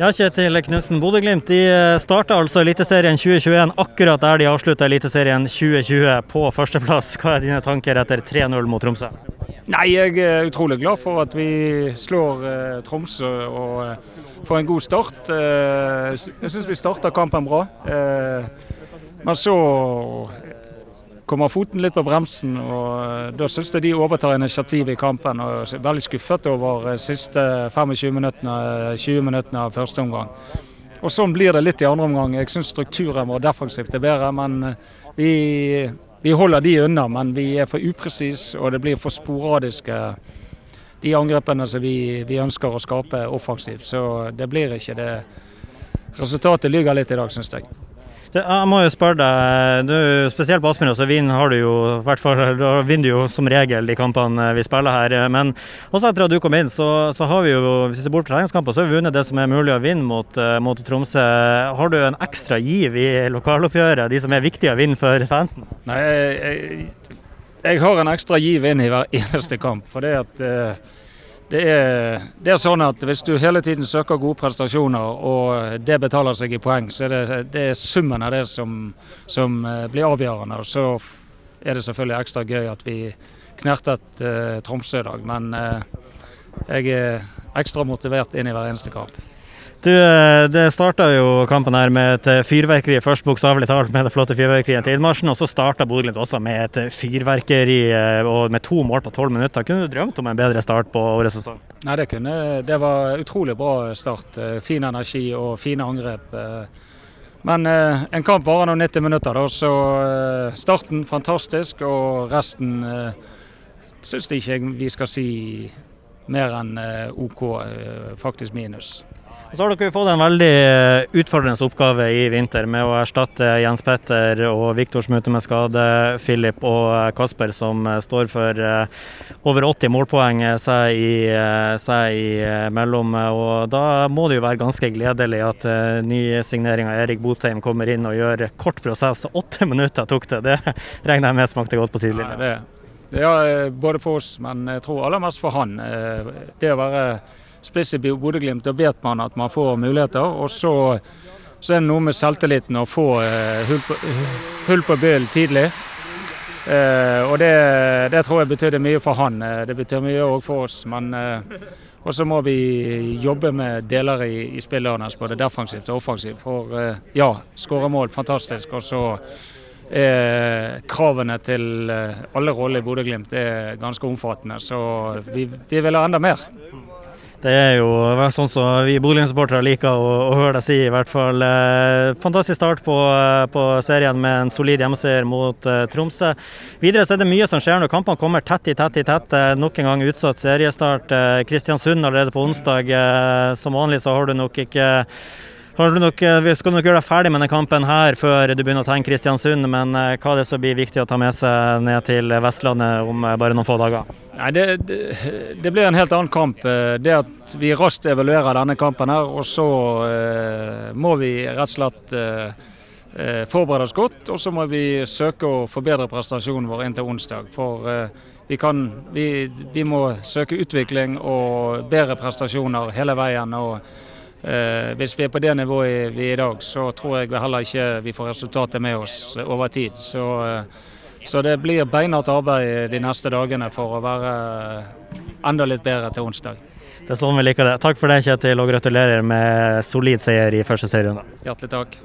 Ja, Kjetil Knutsen. Bodø-Glimt de starta altså Eliteserien 2021 akkurat der de avslutta Eliteserien 2020 på førsteplass. Hva er dine tanker etter 3-0 mot Tromsø? Nei, Jeg er utrolig glad for at vi slår eh, Tromsø og eh, får en god start. Eh, jeg syns vi starta kampen bra. Eh, men så kommer foten litt på bremsen, og eh, da syns jeg de overtar initiativet i kampen. og er Veldig skuffet over de siste 25 minuttene, 20 minuttene av første omgang. Og Sånn blir det litt i andre omgang. Jeg syns strukturen vår defensivt er bedre. Men eh, vi, vi holder de unna, men vi er for upresise og det blir for sporadiske de angrepene som vi, vi ønsker å skape offensivt. Så det blir ikke det. Resultatet lyver litt i dag, syns jeg. Jeg må jo spørre deg, du, spesielt på Aspmyra så vinner du jo hvert fall, vinner du jo som regel de kampene vi spiller her. Men også etter at du kom inn, så, så har vi jo hvis vi ser bort fra treningskamper, så har vi vunnet det som er mulig å vinne mot, eh, mot Tromsø. Har du en ekstra giv i lokaloppgjøret, de som er viktige å vinne for fansen? Nei, jeg, jeg, jeg har en ekstra giv inn i hver eneste kamp. for det at uh, det er, det er, sånn at Hvis du hele tiden søker gode prestasjoner, og det betaler seg i poeng, så er det, det er summen av det som, som, eh, blir avgjørende. Og Så er det selvfølgelig ekstra gøy at vi knertet uh, Tromsø i dag. Men uh, jeg er ekstra motivert inn i hver eneste kamp. Du, eh, Det starta jo kampen her med et eh, fyrverkeri, først bokstavelig talt med det flotte fyrverkeriet til innmarsjen. Og så starta Bodø-Glimt også med et eh, fyrverkeri og med to mål på tolv minutter. Kunne du drømt om en bedre start på årets sesong? Nei, det kunne Det var utrolig bra start. Fin energi og fine angrep. Men en kamp varer nå 90 minutter, da, så starten fantastisk. Og resten syns ikke vi skal si mer enn OK, faktisk minus. Så har dere fått en veldig eh, utfordrende oppgave i vinter med å erstatte Jens Petter og Viktor som er ute med skade, Filip og eh, Kasper som eh, står for over 80 målpoeng seg, seg imellom. Og da må det jo være ganske gledelig at nysigneringa Erik Botheim kommer inn og gjør kort prosess. Åtte minutter tok det. Det regner jeg med smakte godt på sidelinja. Ja, både for oss, men jeg tror aller mest for han. Det å være spiss i Bodø-Glimt, da vet man at man får muligheter. Og så, så er det noe med selvtilliten å få uh, hull på, uh, på bøl tidlig. Eh, og det, det, tror jeg betydde mye for han. det betyr mye òg for oss. Men eh, også må vi jobbe med deler i, i spillet hans, både defensivt og offensivt. For ja, skåre mål, fantastisk. Og så eh, kravene til alle roller i Bodø-Glimt er ganske omfattende. Så vi, vi vil ha enda mer. Det er jo sånn som vi Bodø-supportere liker å, å, høre deg si, i hvert fall. Eh, fantastisk start på, eh, på, serien med en solid hjemmeseier mot uh, Tromsø. Videre så er det mye som skjer når kampene kommer tett i tett i tett. Nok en gang utsatt seriestart. Kristiansund allerede på onsdag. Som vanlig så har du nok ikke Nok, eh, vi skal nok gjøre deg ferdig med denne kampen her før du begynner å tenke Kristiansund, men eh, hva er det som blir viktig å ta med seg ned til Vestlandet om eh, bare noen få dager? Nei, det, det, det blir en helt annen kamp. Det at vi raskt evaluerer denne kampen her, og så eh, må vi rett og slett eh, forberede oss godt. Og så må vi søke å forbedre prestasjonen vår inntil onsdag. For vi, kan, vi, vi må søke utvikling og bedre prestasjoner hele veien. og hvis vi er på det nivået vi er i dag, så tror jeg heller ikke vi får resultatet med oss over tid. Så, eh, så det blir beinhardt arbeid de neste dagene for å være enda litt bedre til onsdag. Det er sånn vi liker det. Takk for det, Kjetil, og gratulerer med solid seier i første serierunde. Hjertelig takk.